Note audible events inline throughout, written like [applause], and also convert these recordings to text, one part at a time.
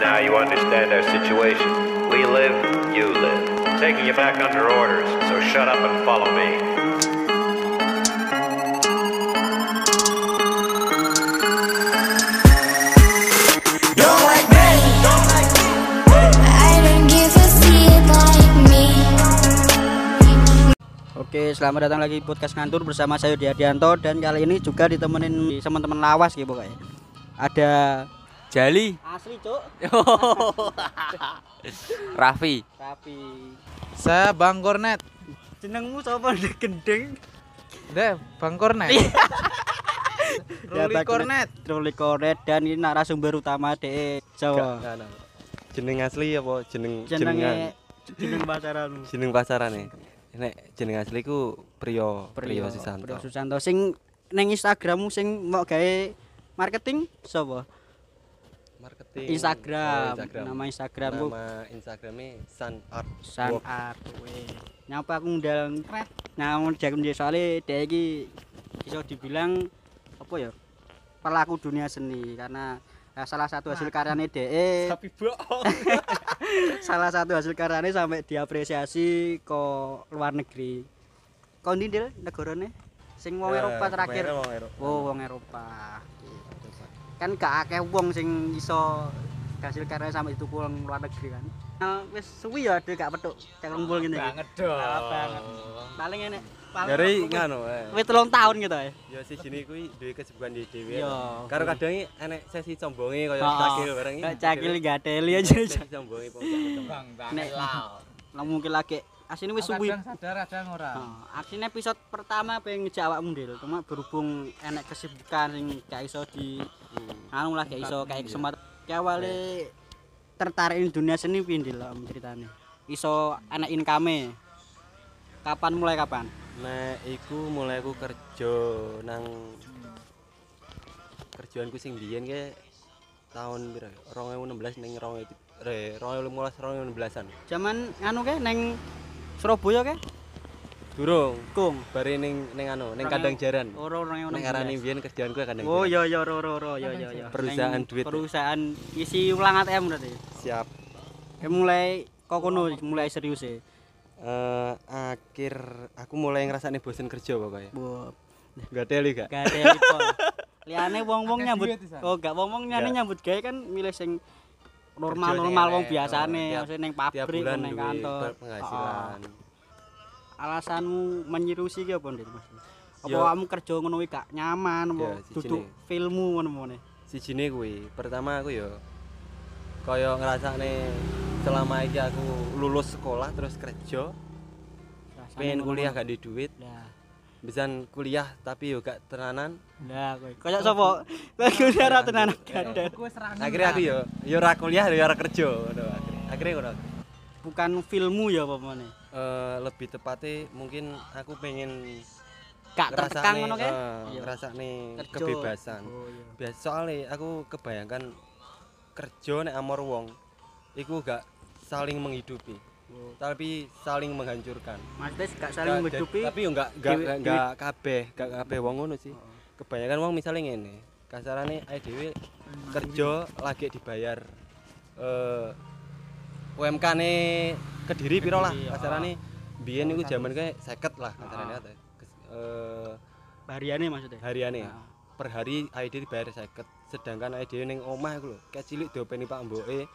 Now you understand our situation. We live, you live. Taking you back under orders, so shut up and follow me. Don't like me. I don't give a shit like me. Oke, selamat datang lagi podcast ngantur bersama saya Diadianto dan kali ini juga ditemenin teman-teman lawas gitu pokoknya. Ada Jali asli, Cuk. [laughs] Raffi Tapi Saya Bang Kornet. jenengmu sapa [laughs] Ndek gendeng? Deh, Bang Kornet. [laughs] Ruli Kornet. Ruli Kornet dan ini narasumber utama DE Jawa. jeneng asli apa jeneng Jenenge jeneng pasaranmu. jeneng pasarane nek jeneng asli ku Priyo Priyo Susanto Priyo Susanto sing ning Instagrammu sing mau gawe marketing sapa? Marketing Instagram. Oh, Instagram. Nama Instagrammu nama Instagramnya Sun Art San Work. Art. Nyapa aku ngundang Nah, mun jago njek soalé dhek iki iso dibilang apa ya? Pelaku dunia seni karena eh, [laughs] [laughs] salah satu hasil karyane dhek Tapi bohong. salah satu hasil karyane sampai diapresiasi ke luar negeri. Kau ndi Dil negarane? Sing wong Eh, Eropa terakhir. kebanyakan wong Eropa. Oh, wong Eropa. Kan gak akeh wong sing iso hasil karyanya sampai itu pulang luar negeri kan. Nah, wis suwi ya ada gak petuk cek ngumpul ngene iki. Banget dong. Banget. Paling enek. paling dari eh. Wis telung tahun gitu ya. ya si jini kuwi duwe kesibukan di dhewe Iya. karo kadang enek sesi combonge kaya cakil bareng iki Kayak cakil gateli aja. sesi combonge pokoknya Bang. Nek lah mungkin lagi asine wis suwi. Sadar kadang ora. Nah, aksine episode pertama pengen ngejak awakmu Dil, cuma berhubung enek kesibukan sing gak iso di anu lah gak iso kayak kesempatan. Ki awale tertarik ing dunia seni piye Dil om ceritane? Iso enek income Kapan mulai kapan? nek iku mulai aku kerja nang kerjaanku sing biyen ke tahun pira 2016 ning 2000 re 2015 2016an Zaman anu ke neng Surabaya ke? Durung Kung. bare ning ning anu ning Orang- kandang jaran Ora ora ning arane biyen kerjaanku kandang Oh iya iya ro ro ro iya iya iya. Perusahaan duit. Perusahaan isi ulang ATM berarti. siap Ya mulai kok kono mulai serius ya. eh akhir aku mulai ngrasakne bosen kerja pokoknya Bu, gak teli gak gak ada lipo. [laughs] Liane wong-wong nyambut. Oh, gak wong-wong nyane nyambut gawe kan milih sing normal-normal wong biasane, oh, maksudnya ning pabrik ning kantor. pe- penghasilan Oh, alasanmu menyerusi ki apa Ndit Mas? Apa kamu kerja ngono kuwi gak nyaman apa duduk filmmu ngono-ngono. sijine kuwi pertama aku ya kaya ngrasakne selama iki aku lulus sekolah terus kerja Rasane pengen kuliah gak di duit Lah, bisa kuliah tapi yo gak tenanan lah kowe. Kayak sapa? Kuliah ra tenan gadah. Gue serangan. akhirnya aku yo yo ora kuliah yo ora kerja ngono akhirnya akhirnya ngono Bukan filmmu ya apa meneh. Eh, lebih tepatnya mungkin aku pengen Gak tertekan ngono ke? eh, ngrasakne Kerja. kebebasan Oh iya. biasa soalnya aku kebayangkan kerja nek amor wong iku gak saling menghidupi Oh. tapi saling menghancurkan Maksudnya gak saling Gak- menghidupi. tapi yo gak gak Dewi- gak, dewi- gak kabeh gak kabeh wong ngono sih Oh. kebanyakan wong misalnya ngene kasarane ae dhewe kerja lagi dibayar eh UMK ne kediri piro lah? Kediri, oh. kasarane biyen niku jaman kae 50 lah kasarane kata eh hariane maksudnya. hariane Ah. per hari ID dibayar 50 sedangkan ID ning omah iku lho kayak cilik diopeni Pak Mboke.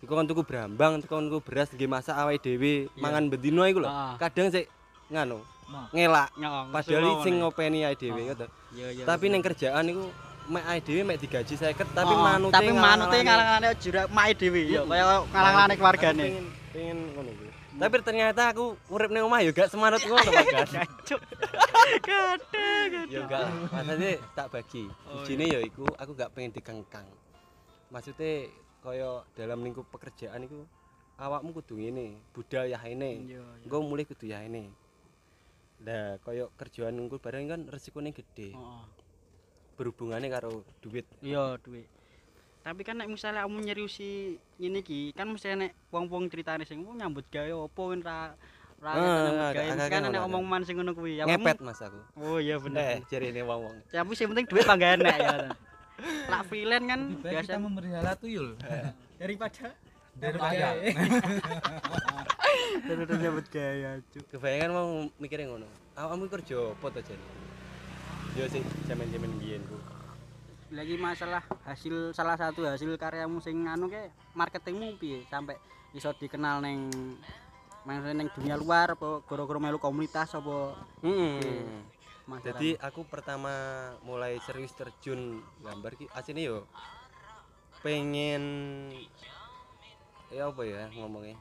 Iku kon tuku brambang kon tuku beras nggih masak awake dhewe mangan bendino iku lho. Ah. kadang sik nganu ngelak. Padahal sing ngopeni awake dhewe Ah. ngono tapi ning kerjaan iku mek awake dhewe mek digaji 50 tapi Oh, manute tapi manute ngalang-alane jura mae dhewe ya kaya ngalang-alane keluargane. pengen pengen ngono kuwi tapi ternyata aku urip ning omah ya gak semanut ngono Pak Gas Cuk. Gede gede. ya lah maksudnya tak bagi Oh, Ijine ya iku aku gak pengen dikengkang maksudnya kaya dalam lingkup pekerjaan iku awakmu kudu ngene budaya ini Iya, iya. engko mulai kudu ya ini Nah, kaya kerjaan engko bareng kan resikone gede Heeh. Berhubungannya karo duit Iya, duit. Tapi kan nek misalnya kamu nyeriusi ngene iki, kan mesti nek wong-wong critane sing "Oh, nyambut gawe opo kan ra ra Ah, nyambut gawe. kan nek omong man sing ngono kuwi. Ya, ngepet kamu- mas aku Oh iya bener. jari ini wong wong Tapi sing penting duit pangga enek ya. lak freelance kan Biasa kita memelihara tuyul. [laughs] daripada Daripada daripada [laughs] nyambut gaya cuk Kebayangan mau mikirnya ngono. Awakmu kerja apa to? Yo sih jaman-jaman biyen ku. lagi masalah hasil salah satu hasil karyamu sing anu ke marketingmu piye? Sampai iso dikenal neng maksudnya neng dunia luar apa gara-gara melu komunitas apa? Heeh. masalah. Jadi aku pertama mulai serius terjun gambar ki asine yo pengen ya apa ya ngomongnya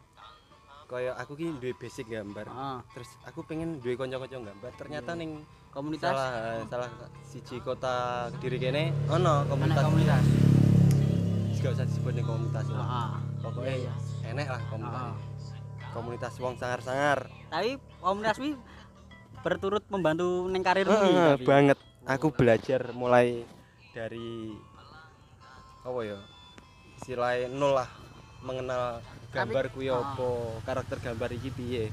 kayak aku ki duwe basic gambar. Ah, terus aku pengen duwe kanca-kanca gambar. Ternyata ning komunitas. salah salah siji kota Kediri kene ono mana komunitas. Komunitas gak usah disebut ning komunitas lah. Ah pokoknya iya, enek lah komunitas Ah. komunitas wong sangar-sangar. Tapi komunitas wi berturut membantu neng karir Heeh, tapi. banget. Aku belajar mulai dari apa ya istilahnya nol lah mengenal gambar kuwi ah. apa? Karakter gambar iki piye?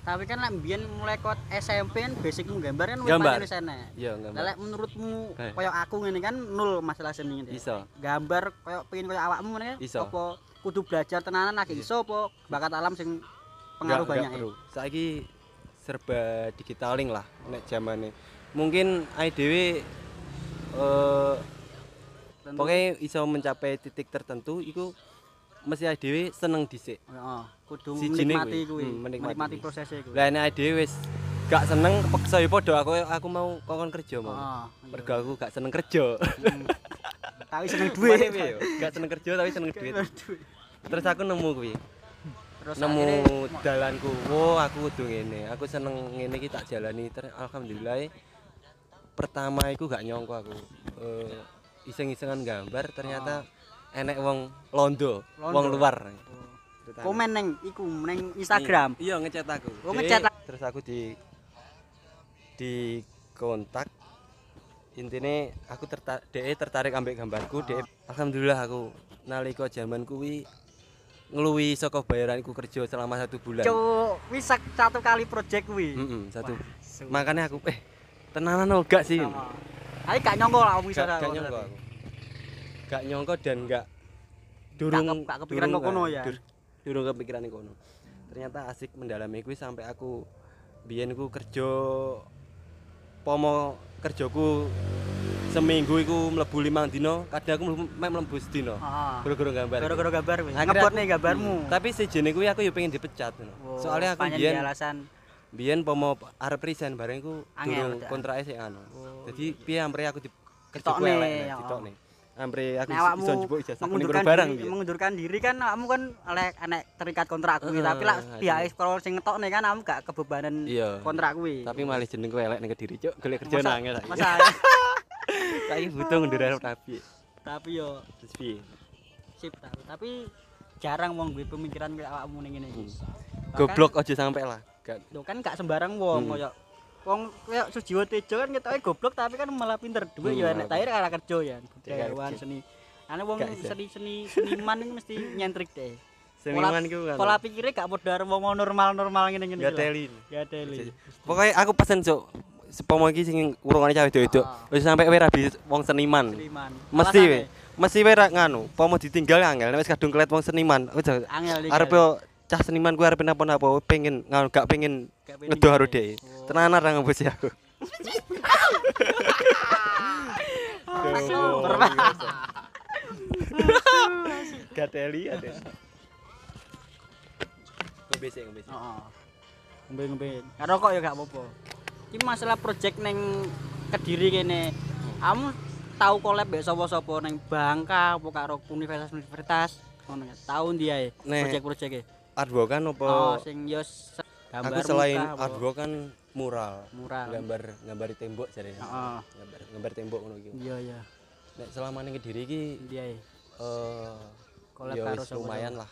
Tapi kan lek mbiyen mulai kot SMP kan basicmu gambar kan wis pancen wis enek. Iya gambar. Lek menurutmu Eh. koyo aku ngene kan nul masalah seni ngene. iso. Gambar koyo pengen koyo awakmu ngene apa kudu belajar tenanan lagi? Iso apa bakat alam sing pengaruh Nggak- banyak nggak perlu. saiki serba digitaling lah nek zamane mungkin IDW eh pokoknya iso mencapai titik tertentu iku mesti IDW seneng dhisik Heeh, kudu menikmati kuwi. Hmm, menikmati menikmati kuwi. Lah nek dhewe wis gak seneng kepeksa ya padha aku aku mau kokon kerja mau. Heeh. Mergo aku gak seneng kerja. Hmm. Tapi seneng Duit yo? Gak seneng kerja tapi seneng duit. Terus aku nemu kuwi. Terus Nemu akhirnya- dalanku. Oh, aku kudu ngene. Aku seneng ngene iki tak jalani. Alhamdulillah pertama iku gak nyongko aku. Eh iseng-isengan gambar ternyata enek wong londo, Londo. wong luar. Terutama. komen neng iku neng Instagram. Iya, ngechat aku. Oh, Dek, ngechat. Terus aku di di kontak. Intine aku tertarik DE tertarik ambek gambarku, DE alhamdulillah aku nalika zaman kuwi ngluwi saka bayaran iku kerja selama satu bulan. Cuk, wis satu kali project kuwi. Mm-mm, satu. Su- Makanya aku eh tenanan oh gak sih. Heeh. Tapi gak nyongko lah bisa Gak, gak nyongko aku. Gak nyongko dan gak durung ke- gak kepikiran durung, kok kono ya? dur- durung kepikiran kono. Ternyata asik mendalami kuwi sampai aku biyen ku kerja pomo kerjaku seminggu iku mlebu limang dino, kadang aku mek mlebu sedino. Heeh. Gara-gara gambar. Gara-gara gambar Ngebot aku- nih gambarmu. Hmm, Tapi sejene kuwi aku yo pengen dipecat. Oh, Soalnya aku biyen alasan biyen pomo arep resign bareng iku durung kontrake sik anu. Jadi piye ampre aku di kerjaku elek ditokne. Ampre aku Nek iso njupuk ijazah mengundurkan barang diri, mengundurkan diri kan kamu kan oleh anek terikat kontrak kuwi Heeh, tapi lah pihak kalau sing ngetokne kan kamu gak kebebanan Iya. kontrak kuwi. Tapi malah jenengku elek ning Kediri, Cuk. Golek kerja nangis saiki. Masa [laughs] Saiki butuh ngundur rapi. tapi yo piye? sip ta. Tapi jarang wong duwe pemikiran kayak awakmu ning ngene iki. Bahkan- Goblok aja sampai lah. Gak kan gak sembarang wong Hmm. koyo wong koyo Sujiwo Tejo kan ketoke goblok tapi kan malah pinter duwe Hmm, ya nek malah tahir arah kerja ya budayawan seni ane wong seni-seni seniman iki mesti nyentrik deh seniman iku kan. pola pikirnya gak padha karo wong normal-normal ngene-ngene lah. teli. Gak teli Pokoknya aku pesen, Cuk. Sepomo iki sing urungane cawe itu. Ah. Wis sampai kowe rabi wong seniman. seniman Mesti we. Mesti we ra nganu, pomo ditinggal angel nek wis kadung kelet wong seniman. Wis angel arep cah seniman kuwi arep napa-napa pengen nganu gak pengen ngedo tinggal. dhek. Oh. Tenanan ra ngembus aku. Gateli ada. Ngombe sik, ngombe sik. Heeh. Karo kok ya gak apa-apa. Iki masalah project neng Kediri kene. Kamu tahu collab mbek sapa-sapa neng Bangka apa karo universitas-universitas ngono ya. Tahu ndi ae Nek- project-project e. Artwork kan apa? Oh, sing yo gambar Aku selain muka artwork kan mural. mural. Gambar gambar di tembok jare. Heeh. Gambar gambar tembok ngono iki. Iya iya. Nek selama ning Kediri iki ae. eh sapa-sapa. lumayan lah.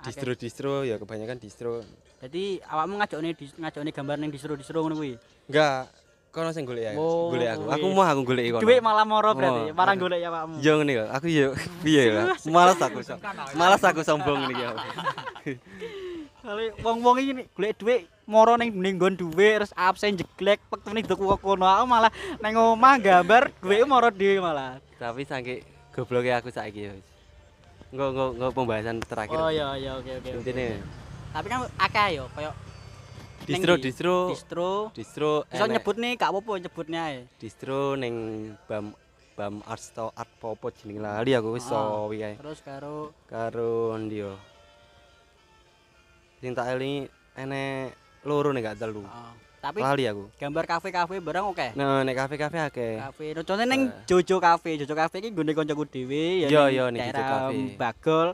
Distro-distro ya kebanyakan distro. Jadi awakmu ngajokne dis- ngajokne gambar ning distro-distro ngono kuwi. Enggak, kono sing golek ya. Oh, golek aku. Aku mau aku golek kono. Duit malah moro berarti. Marang golek ya awakmu. Yo ngene kok. Aku yo piye ya. Malas aku. Malas aku sombong niki aku. Kali wong-wong iki [laughs] golek dhuwit moro ning ning nggon dhuwit terus absen jeglek pektune dok kono aku malah nang omah gambar dhuwit moro dhewe malah. Tapi saking gobloknya aku saiki ya. Engko engko pembahasan terakhir. Oh iya iya oke. oke. Intine Tapi kan akeh yo koyo distro distro distro. distro Iso nyebut nih gak apa-apa nyebutnya ae. distro ning bam bam art art popo jeneng lali aku wis Ah. so kae. Terus karo Karo ndi yo. Sing tak elingi enek loro nek gak telu. ah, tapi Lali aku. gambar kafe-kafe barang oke. Nah, nek kafe-kafe akeh. Kafe, no, contohnya neng Jojo Cafe, Jojo Cafe iki nggone kancaku dhewe ya Iya, ning iya, ning Jojo Cafe. Bagol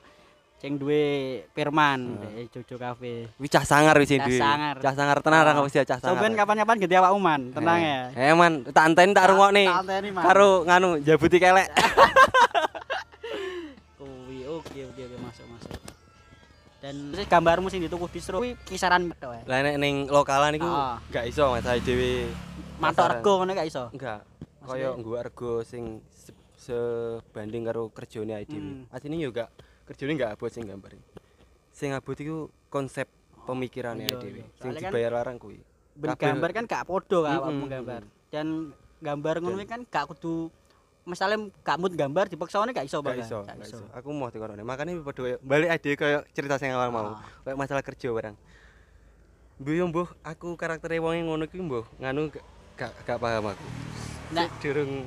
sing duwe Firman Heeh. dek Jojo Cafe. Wih cah sangar wis duwe. Cah sangar tenan Ah. aku wis cah sangar. Kapan-kapan ganti awakmu man, tenang ya. Eh man, tak anteni tak rungokne. Tak anteni, Man. Karo nganu jabuti kelek. [laughs] Kuwi oke oke oke masuk masuk. Dan terus gambarmu sing dituku distro kuwi kisaran tok ya. Lah nek ning lokalan iku Ah. gak iso Mas dhewe. Mantok pasaran. rego ngono gak iso. Enggak. Kaya nggo rego sing se- sebanding karo kerjane ae dhewe. Hmm. Asline yo gak kerjane gak abot sing gambar. Sing abot iku konsep pemikirannya Iya, ae dhewe. Sing Soalnya kan dibayar larang kuwi. Ben gambar kan gak podo kan awakmu Mm-mm, gambar. Dan gambar ngono kuwi kan gak kudu misalnya gak mood gambar dipaksane gak iso Gak Bang. iso, Gak gak iso. Aku mau dikorone. Makane padha kaya balik ade kaya cerita sing awal mau. Ah. Kayak masalah kerja barang. Mbuh yo mbuh aku karaktere wonge ngono ki mbuh nganu gak gak, paham aku. Nah, Durung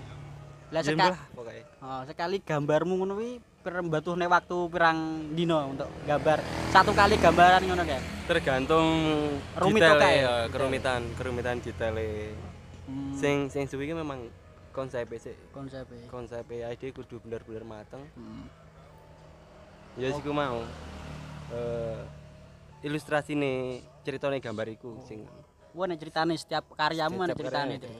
lah ya seka, mbah, pokoknya. oh, sekali gambarmu ngono kuwi batuhne waktu pirang dino untuk gambar satu kali gambaran ngono kae. Tergantung Rumit detail ya, kerumitan, kerumitan detailnya. Hmm, Sing sing suwi memang konsep sih. konsepnya. Konsep ide kudu bener-bener mateng. Hmm. Ya siku mau. Eh ilustrasi nih ceritane gambar iku sing Wah, nek ceritane setiap karyamu setiap ceritane. karya Dek.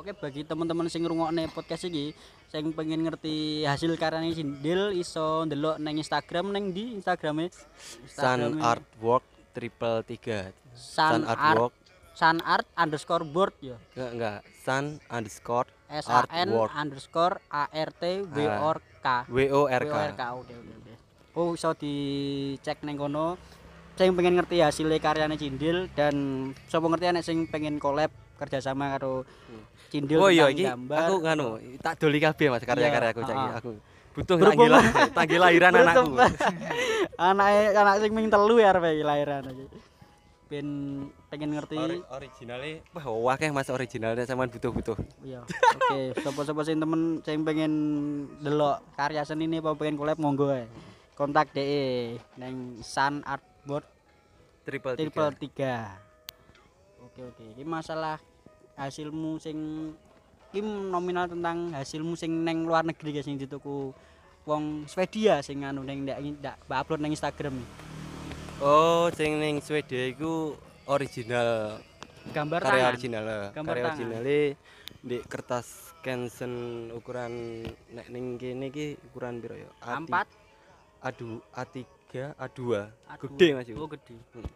Oke, bagi teman-teman sing ngrungokne podcast iki, sing pengen ngerti hasil karyane Sindil iso ndelok nang Instagram nang di Instagrame Sun Instagrame Artwork triple tiga. Sun Art Artwork Sun Art underscore board ya. enggak enggak Sun underscore S A N underscore A R T W O R K. W O R W K. O R K. Oke, oke, oke. Oh, iso dicek nang kono. Sing pengen ngerti hasil karyane Cindil dan sapa ngerti anek sing pengen collab kerjasama karo Cindil Oh iya iki gambar. aku nganu tak doli kabeh Mas karya-karya aku saiki ah. aku butuh tanggal tanggal [laughs] lahiran anakku. Anake anak sing ming telu ya arep lahiran iki. Ben pengen ngerti. Ori- originalnya wah akeh Mas originalnya sampean butuh-butuh. Iya. Oke, sapa-sapa sing temen sing pengen delok karya seni ini apa pengen collab monggo ae. Kontak DE nang Sun Art Board Triple triple tiga. Oke oke. Ini masalah hasilmu sing iki nominal tentang hasilmu sing neng luar negeri guys sing dituku wong Swedia sing anu neng ndak ndak upload nang Instagram. Oh, sing ning Swedia iku original Gambar karya tangan. original. Gambar Karya tangan. originale di kertas Canson ukuran nek ning kene iki ukuran piro ya? A3 A4 A2 A3 A2 A2. gede Mas Oh gede. Hmm.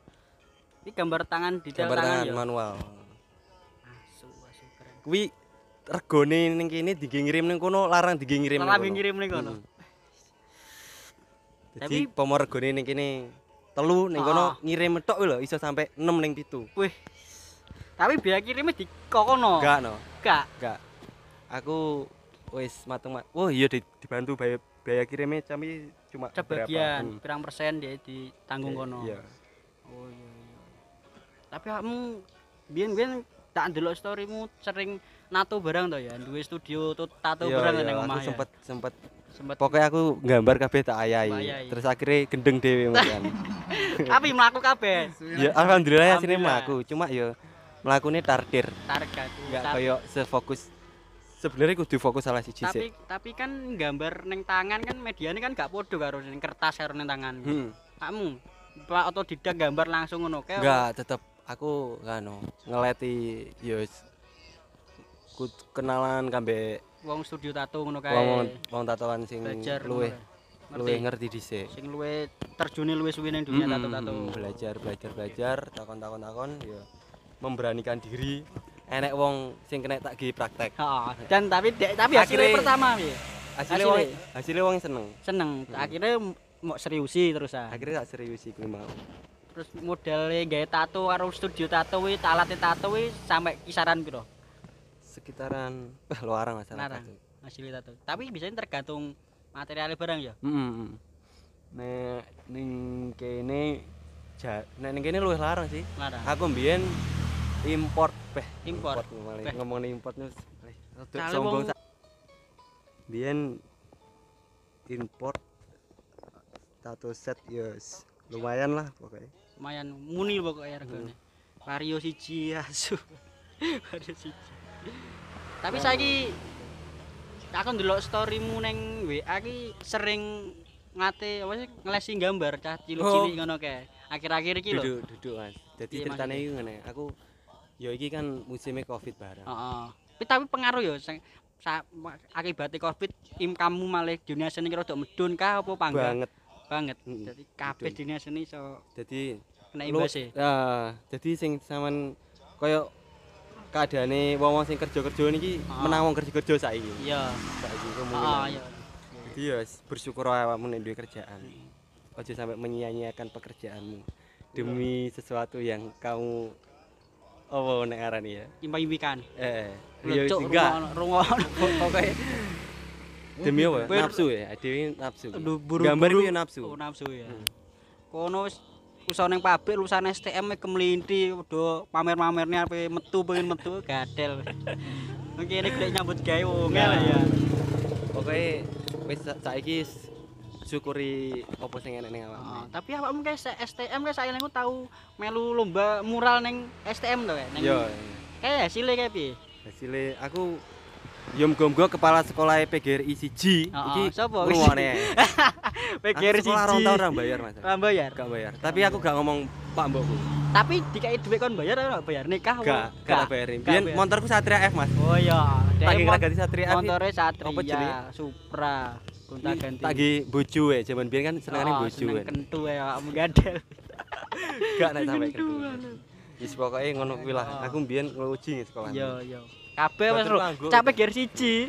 Ini gambar tangan detail Gambar tangan tangan ya. manual. Asu asu keren. Kuwi regone ning kene dikirim ning kono larang dikirim ning Larang ngirim ning kono. Hmm. Jadi Tapi- pomo regone ning kene telu ning Ah. kono ngirim tok lho iso sampai 6 ning 7. Wih. Tapi biaya kirimnya di kokono. Enggak no. Enggak. Enggak. Aku wis mateng mat. Oh iya di- dibantu biaya biaya kirimnya tapi cuma. Sebagian, Hmm. pirang persen dia ditanggung kono. Iya. Oh iya iya. Tapi kamu biyen-biyen tak ndelok storymu sering nato barang to ya, duwe studio tuh tato Iya, barang iya, aku omah ya. sempet sempet Sempet. pokoknya aku gambar kabeh tak. Ayahi. Terus akhirnya gendeng dhewe kan. [laughs] Tapi mlaku kabeh. ya alhamdulillah asline Alhamdulillah. mlaku, cuma ya mlakune tardir. Target. Enggak Tapi- koyo sefokus sebenarnya kudu fokus salah siji tapi sih. tapi kan gambar neng tangan kan medianya kan gak podo karo neng kertas karo neng tangan. Hmm. Kamu Pak otodidak gambar langsung ngono kae. Enggak, tetep aku nganu ngeleti ya wis ku kenalan kambe Wong studio tato ngono kae. wong wong tatoan sing belajar luwih kae. luwih ngerti dhisik. Sing luwih terjune luwih suwi ning dunia tato-tato. mm, belajar belajar belajar takon takon takon ya memberanikan diri enek wong sing kena tak gi praktek Heeh. Dan tapi dek- tapi hasilnya pertama piye? hasilnya wong hasilnya wong seneng Seneng. Akhirnya mau seriusi terus ah. akhirnya tak serius iku mau Terus modelnya gawe tato karo studio tato kuwi, alatnya tato kuwi sampai kisaran piro? sekitaran larang masalah Larang. tato. Asli tato. Tapi biasanya tergantung materialnya barang ya. Heeh. Nek ning kene nek ning kene luwih larang sih. Larang. Aku mbiyen import beh Import. import malih rada Kali sombong. Biyen import tato set ya s- lumayan lah pokoknya. Lumayan muni pokoknya regane. Vario siji [laughs] asu. Vario siji. Tapi saiki aku ndelok storymu ning WA ki sering ngate apa sih ngelesi gambar cah cilik-cilik Oh. ngono kae. Akhir-akhir iki lho. Duduk duduk Mas. Jadi Iya, maksudnya? iki ngene, aku ya iki kan musimnya Covid barang. Heeh. Tapi tapi pengaruh ya akibatnya Covid income-mu malah dunia seni ki rada medun kah apa pangga? Banget. Banget. Mm, Jadi kabeh medun. dunia seni iso Jadi kena lu- imbas e. Ya, jadi sing sampean koyo keadaane wong-wong sing kerja-kerja niki Ah. menang wong kerja-kerja saiki. Iya. Saiki Heeh, kemungkinan. iya. Jadi ya bersyukur awakmu nek duwe kerjaan. Ojo sampai menyia-nyiakan pekerjaanmu demi sesuatu yang kamu oh nek arani ya. Impi-impikan. Eh, ya Lecuk enggak. rungono [laughs] pokoke Demi apa? Nafsu ya, dhewe nafsu. Aduh, buru-buru. Gambar ya nafsu. Oh, nafsu ya. Hmm. Kono wis usaha ning pabrik lulusan STM e kemlinti do pamer-pamerne ape metu pengen metu gadel. [laughs] Mungkin ini golek nyambut gawe wong ya. Pokoknya wis sa- saiki s- syukuri apa sing enek ning Oh, awakmu. tapi awakmu kayak se- STM kayak saya aku tahu melu lomba mural ning STM to kayak. Ning Yo, kayak hasilnya kayak piye? hasilnya aku yo muga-muga kepala sekolah PGRI siji Heeh, iki sapa? ngrungokne. [laughs] PGR Aku sekolah rong tahun ora bayar Mas. Ora bayar. Gak bayar. Tapi aku gak ngomong Pak Mbokku. Tapi dikai duit kon bayar ora bayar nikah? Gak, gak. Gak Biyen bayar. motorku Satria F, Mas. Oh iya, Tak Dek, ngeragati Satria F. Motornya jenenge? Satria, Supra, gonta ganti. Tak gi bojo ya, jaman biyen kan senengane Oh, bojo seneng kentu ya, kamu gadel. [laughs] Gak nek sampe kentu. Wis pokoke ngono kuwi lah. Aku biyen ngeluji sekolah. Iya, iya. Kabeh wis lho, capek gear siji.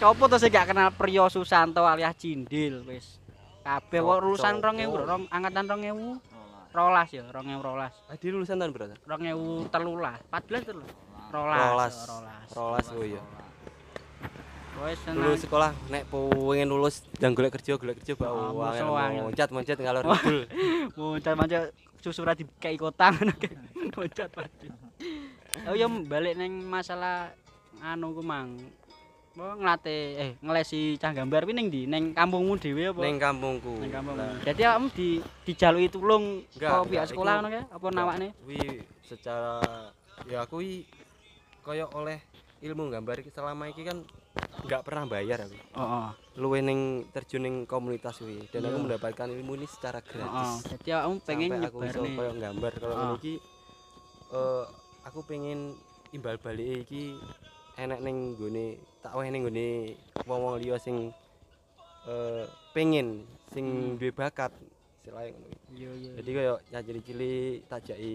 Copo to sing gak kenal Priyo Susanto alias Cindil wis. Kabeh kok lulusan 2000, rong angkatan 2000. Rolas ya, 2012. Adi lulusan tahun berapa? 2013, 14 terus. Rolas. Rolas. oh, Rolas. Rolas oh iya. Wis Lulus sekolah nek pengen lulus dan golek kerja, golek kerja Pak. [laughs] [laughs] Oh, Wah, musuh angel. moncat-moncat ngalor ngidul. Moncat-moncat susura dikai kotang ngono kae. Moncat-moncat. Oh ya balik neng masalah anu ku mang. Apa nglate eh ngelesi cah gambar kuwi ning ndi? Ning kampungmu dhewe apa? Ning kampungku. Ning kampungmu. Lah, Jadi awakmu di dijaluki tulung Enggak, kok pihak sekolah ngono kae apa enggak, nawakne? Kuwi secara ya aku i kaya oleh ilmu gambar selama iki kan nggak pernah bayar aku. Heeh. Luwe ning terjun ning komunitas kuwi dan aku Iya. mendapatkan ilmu ini secara gratis. Jadi awakmu pengen Sampai aku iso nyebarne. kaya gambar kalau ngene iki eh aku pengen imbal balik iki enek ning gone tak weh ning gone wong-wong liya sing eh pengen sing Hmm. duwe bakat istilahnya ngono. Iya iya. Jadi kaya ya cilik-cilik tak jaki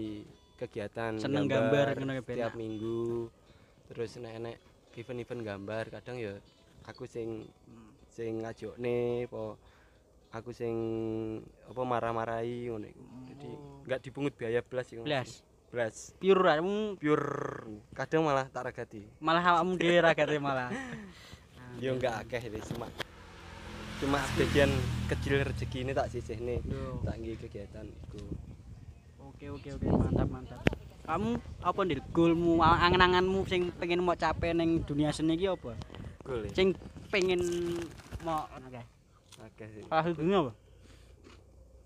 kegiatan Seneng gambar Ben. setiap minggu. Terus nek-nek event-event gambar kadang ya aku sing sing ngajokne apa aku sing apa marah-marahi ngono iku. Jadi enggak dipungut biaya blas iku. Blas. Blas. Pure Pure kadang malah tak regati. malah awakmu dhewe ragate malah. [laughs] Ya enggak akeh ini cuma cuma sebagian kecil rezeki ini tak sisihne Yo. tak nggih kegiatan iku. Oke oke oke mantap mantap. Kamu apa nih goalmu, angan-anganmu sing pengen mau capai neng dunia seni iki apa? Ya. Sing pengen mau kae. Akeh sih. Salah apa?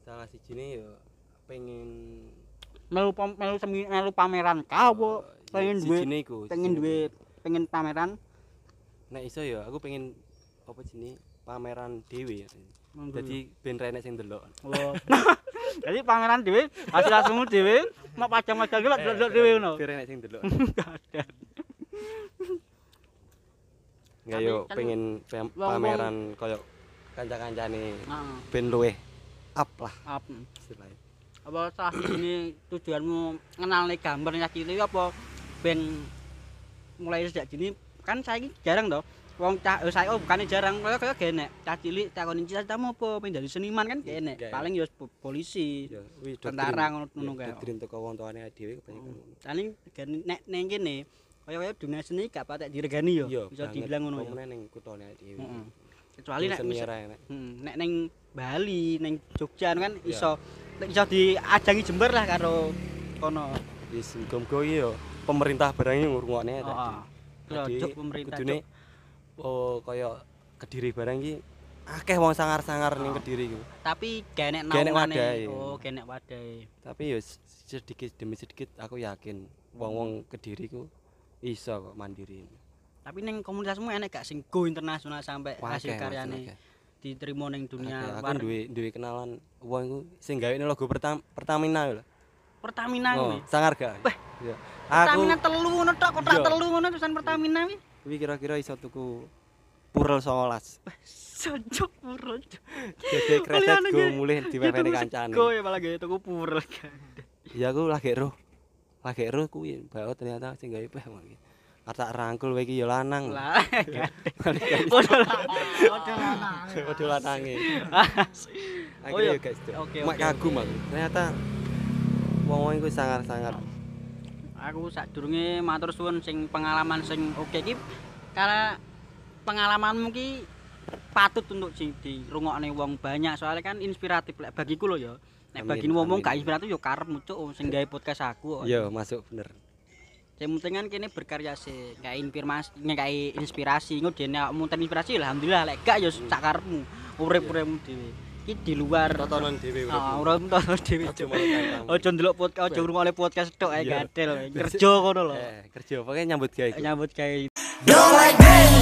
Salah sijine ya pengen Melu melu semi melu pameran kah apa? Pengen duwe sijine iku. pengen duwe iku. pengen pameran. Nek iso ya aku pengen apa jenenge pameran dhewe. Monggo. Dadi ben renek sing delok. Oh. [laughs] Jadi pameran dhewe, hasil hasilmu dhewe, mau pajang-pajang iki lak delok dhewe ngono. Ben renek sing delok. [laughs] Enggak yo pengen pameran koyo kanca-kancane Heeh. ben luweh up lah istilahnya. apa salah ini tujuanmu kenal nih gambar cilik apa ben mulai sejak dini kan saya jarang toh wong cah eh, saya oh bukannya jarang kaya kaya gene cah cilik takon cita-citamu apa pengen jadi seniman kan Gak. paling ya po- polisi Tentara ngono- ngono ya, kae. Doktrin teko wong tuane dhewe kebanyakan ngono. paling gene nek neng kene kaya-kaya dunia seni gak patek diregani yo. Bisa dibilang ngono ya. Ning kutone dhewe. Heeh. Kecuali nek enak. Hmm, nek ning Bali, ning Jogja kan iso nek iso diajangi Jember lah karo kono. Wis muga-muga iki yo pemerintah barang iki ngrungokne Heeh. tadi. Tadi Jog pemerintah. Oh kaya Kediri barang iki akeh wong sangar-sangar ning Kediri iku. Tapi genek Genek naungane. wadahe. Oh, genek wadahe. Tapi yo sedikit demi sedikit aku yakin wong-wong Kediri ku iso kok mandiri. Tapi ning komunitasmu enek gak sing go internasional sampai Wah, hasil karyane diterima ning dunia Akeh. Aku duwe duwe kenalan wong iku sing gawe logo Pertam Pertamina lho. Pertamina Oh, sangar gak? Wah, Iya. Pertamina telu ngono tok, Iya. telu ngono tulisan Pertamina kuwi. Kuwi kira-kira iso tuku Purel 19. Sojok [laughs] purel. Dede kreset go mulih diwewene kancane. Go ya malah gawe tuku purel. Ya aku lagi roh. Lagi roh kuwi bahwa ternyata sing gawe peh iki. Kata rangkul kowe iki ya lanang. Lah. [laughs] Padha Waduh lanange. [laughs] Oh. Akhirnya guys, Oke, mak kagum aku. Ternyata wong-wong iku sangar-sangar. Aku sadurunge matur suwun sing pengalaman sing oke iki karena pengalamanmu ki patut untuk di dirungokne wong banyak soalnya kan inspiratif lek bagiku lho ya. Nek bagimu ngomong gak inspiratif yo karepmu cuk sing gawe podcast aku. kok. Iya, masuk bener. Yang penting kan kene berkarya sih, kayak inspirasi, kayak inspirasi, ngudene awakmu terinspirasi alhamdulillah lek gak ya sak karepmu, urip-uripmu dhewe. Iki di luar Totonan dhewe Ah, ora tonton dhewe. Aja ndelok podcast, ojo ngrungokne podcast tok ae gadel. [laughs] Kerja ngono lho. Eh, kerja pokoknya nyambut gawe. Nyambut gawe Don't like me.